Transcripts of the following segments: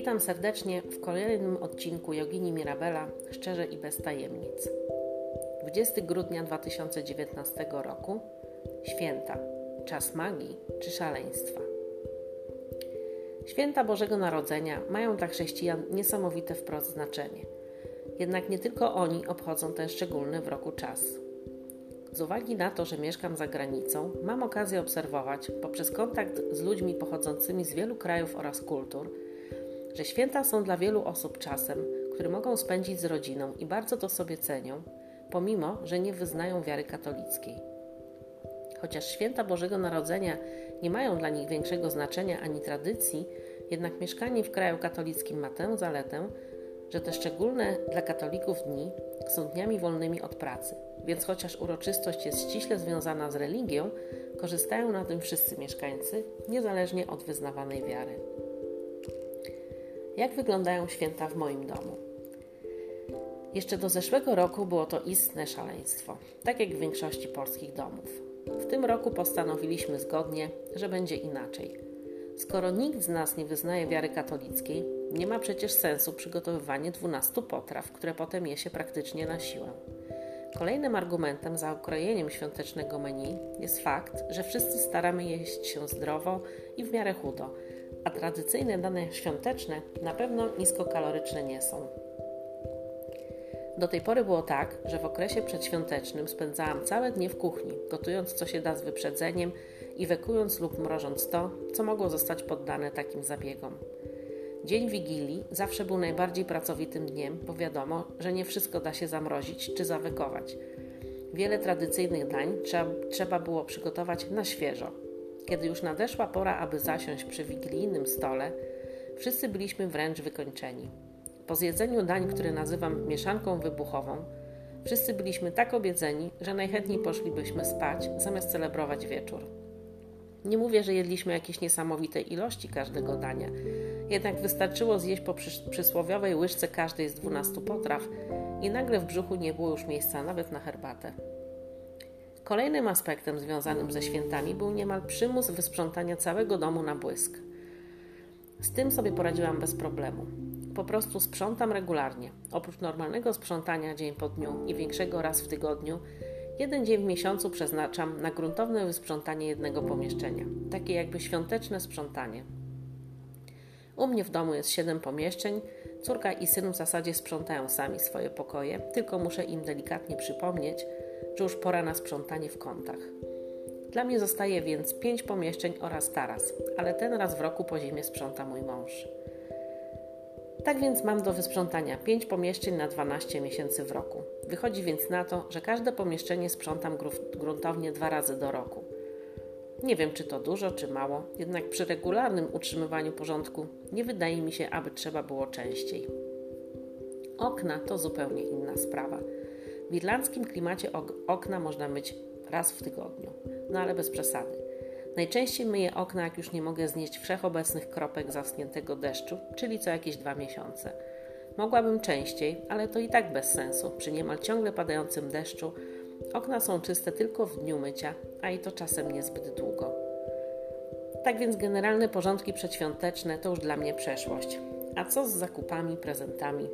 Witam serdecznie w kolejnym odcinku Jogini Mirabela Szczerze i bez tajemnic. 20 grudnia 2019 roku Święta. Czas magii czy szaleństwa? Święta Bożego Narodzenia mają dla chrześcijan niesamowite wprost znaczenie. Jednak nie tylko oni obchodzą ten szczególny w roku czas. Z uwagi na to, że mieszkam za granicą, mam okazję obserwować poprzez kontakt z ludźmi pochodzącymi z wielu krajów oraz kultur, że święta są dla wielu osób czasem, który mogą spędzić z rodziną i bardzo to sobie cenią, pomimo, że nie wyznają wiary katolickiej. Chociaż święta Bożego Narodzenia nie mają dla nich większego znaczenia ani tradycji, jednak mieszkanie w kraju katolickim ma tę zaletę, że te szczególne dla katolików dni są dniami wolnymi od pracy, więc chociaż uroczystość jest ściśle związana z religią, korzystają na tym wszyscy mieszkańcy, niezależnie od wyznawanej wiary. Jak wyglądają święta w moim domu? Jeszcze do zeszłego roku było to istne szaleństwo, tak jak w większości polskich domów. W tym roku postanowiliśmy zgodnie, że będzie inaczej. Skoro nikt z nas nie wyznaje wiary katolickiej, nie ma przecież sensu przygotowywanie 12 potraw, które potem je się praktycznie na siłę. Kolejnym argumentem za ukrojeniem świątecznego menu jest fakt, że wszyscy staramy jeść się zdrowo i w miarę chudo, a tradycyjne dane świąteczne na pewno niskokaloryczne nie są. Do tej pory było tak, że w okresie przedświątecznym spędzałam całe dnie w kuchni, gotując co się da z wyprzedzeniem i wekując lub mrożąc to, co mogło zostać poddane takim zabiegom. Dzień Wigilii zawsze był najbardziej pracowitym dniem, bo wiadomo, że nie wszystko da się zamrozić czy zawekować. Wiele tradycyjnych dań trzeba, trzeba było przygotować na świeżo. Kiedy już nadeszła pora, aby zasiąść przy wigilijnym stole, wszyscy byliśmy wręcz wykończeni. Po zjedzeniu dań, które nazywam mieszanką wybuchową, wszyscy byliśmy tak obiedzeni, że najchętniej poszlibyśmy spać, zamiast celebrować wieczór. Nie mówię, że jedliśmy jakieś niesamowite ilości każdego dania, jednak wystarczyło zjeść po przysłowiowej łyżce każdej z dwunastu potraw i nagle w brzuchu nie było już miejsca nawet na herbatę. Kolejnym aspektem związanym ze świętami był niemal przymus wysprzątania całego domu na błysk. Z tym sobie poradziłam bez problemu. Po prostu sprzątam regularnie. Oprócz normalnego sprzątania dzień po dniu i większego raz w tygodniu, jeden dzień w miesiącu przeznaczam na gruntowne wysprzątanie jednego pomieszczenia. Takie jakby świąteczne sprzątanie. U mnie w domu jest siedem pomieszczeń. Córka i syn w zasadzie sprzątają sami swoje pokoje, tylko muszę im delikatnie przypomnieć, że już pora na sprzątanie w kątach. Dla mnie zostaje więc pięć pomieszczeń oraz taras, ale ten raz w roku po zimie sprząta mój mąż. Tak więc mam do wysprzątania 5 pomieszczeń na 12 miesięcy w roku. Wychodzi więc na to, że każde pomieszczenie sprzątam gruntownie dwa razy do roku. Nie wiem, czy to dużo, czy mało, jednak przy regularnym utrzymywaniu porządku nie wydaje mi się, aby trzeba było częściej. Okna to zupełnie inna sprawa. W irlandzkim klimacie okna można myć raz w tygodniu, no ale bez przesady. Najczęściej myję okna, jak już nie mogę znieść wszechobecnych kropek zaschniętego deszczu, czyli co jakieś dwa miesiące. Mogłabym częściej, ale to i tak bez sensu. Przy niemal ciągle padającym deszczu okna są czyste tylko w dniu mycia, a i to czasem niezbyt długo. Tak więc generalne porządki przedświąteczne to już dla mnie przeszłość. A co z zakupami, prezentami?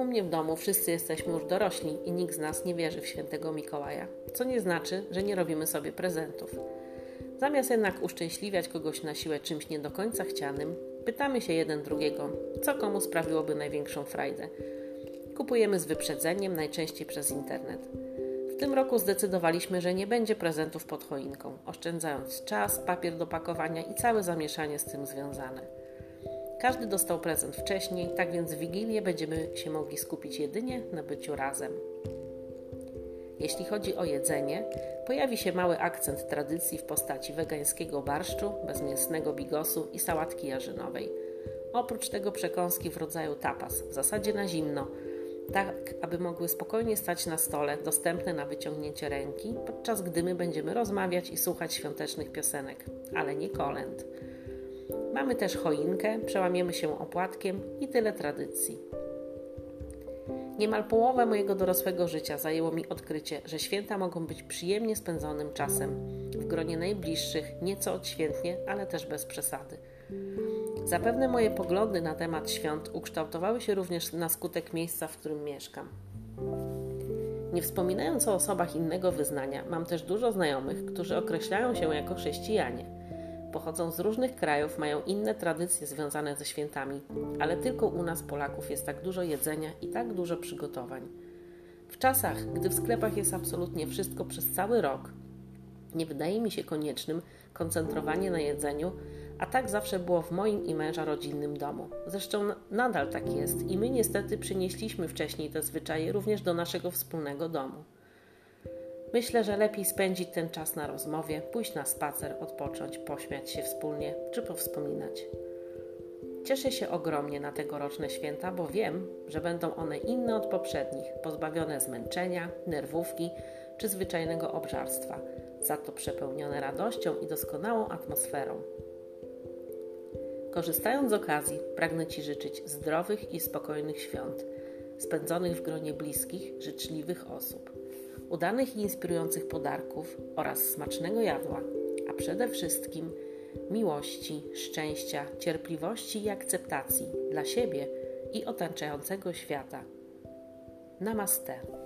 U mnie w domu wszyscy jesteśmy już dorośli i nikt z nas nie wierzy w świętego Mikołaja, co nie znaczy, że nie robimy sobie prezentów. Zamiast jednak uszczęśliwiać kogoś na siłę czymś nie do końca chcianym, pytamy się jeden drugiego, co komu sprawiłoby największą frajdę. Kupujemy z wyprzedzeniem, najczęściej przez internet. W tym roku zdecydowaliśmy, że nie będzie prezentów pod choinką, oszczędzając czas, papier do pakowania i całe zamieszanie z tym związane. Każdy dostał prezent wcześniej, tak więc w Wigilię będziemy się mogli skupić jedynie na byciu razem. Jeśli chodzi o jedzenie, pojawi się mały akcent tradycji w postaci wegańskiego barszczu, bezmięsnego bigosu i sałatki jarzynowej. Oprócz tego przekąski w rodzaju tapas, w zasadzie na zimno, tak aby mogły spokojnie stać na stole, dostępne na wyciągnięcie ręki, podczas gdy my będziemy rozmawiać i słuchać świątecznych piosenek, ale nie kolęd. Mamy też choinkę, przełamiemy się opłatkiem i tyle tradycji. Niemal połowę mojego dorosłego życia zajęło mi odkrycie, że święta mogą być przyjemnie spędzonym czasem, w gronie najbliższych, nieco odświętnie, ale też bez przesady. Zapewne moje poglądy na temat świąt ukształtowały się również na skutek miejsca, w którym mieszkam. Nie wspominając o osobach innego wyznania, mam też dużo znajomych, którzy określają się jako chrześcijanie. Pochodzą z różnych krajów, mają inne tradycje związane ze świętami, ale tylko u nas, Polaków, jest tak dużo jedzenia i tak dużo przygotowań. W czasach, gdy w sklepach jest absolutnie wszystko przez cały rok, nie wydaje mi się koniecznym koncentrowanie na jedzeniu, a tak zawsze było w moim i męża rodzinnym domu. Zresztą nadal tak jest i my niestety przynieśliśmy wcześniej te zwyczaje również do naszego wspólnego domu. Myślę, że lepiej spędzić ten czas na rozmowie, pójść na spacer, odpocząć, pośmiać się wspólnie czy powspominać. Cieszę się ogromnie na tegoroczne święta, bo wiem, że będą one inne od poprzednich, pozbawione zmęczenia, nerwówki czy zwyczajnego obżarstwa, za to przepełnione radością i doskonałą atmosferą. Korzystając z okazji, pragnę Ci życzyć zdrowych i spokojnych świąt, spędzonych w gronie bliskich, życzliwych osób, udanych i inspirujących podarków oraz smacznego jadła, a przede wszystkim miłości, szczęścia, cierpliwości i akceptacji dla siebie i otaczającego świata. Namaste.